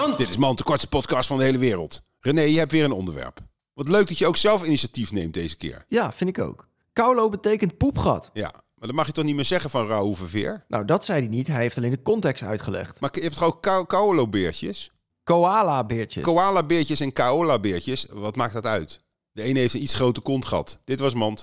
Man, dit is Man, de kortste podcast van de hele wereld. René, je hebt weer een onderwerp. Wat leuk dat je ook zelf initiatief neemt deze keer. Ja, vind ik ook. Kaulo betekent poepgat. Ja, maar dat mag je toch niet meer zeggen van Raoul Verveer? Nou, dat zei hij niet. Hij heeft alleen de context uitgelegd. Maar je hebt toch ook ka- kaolo-beertjes? Koala-beertjes. Koala-beertjes en kaola-beertjes, wat maakt dat uit? De ene heeft een iets groter kont gehad. Dit was Mand.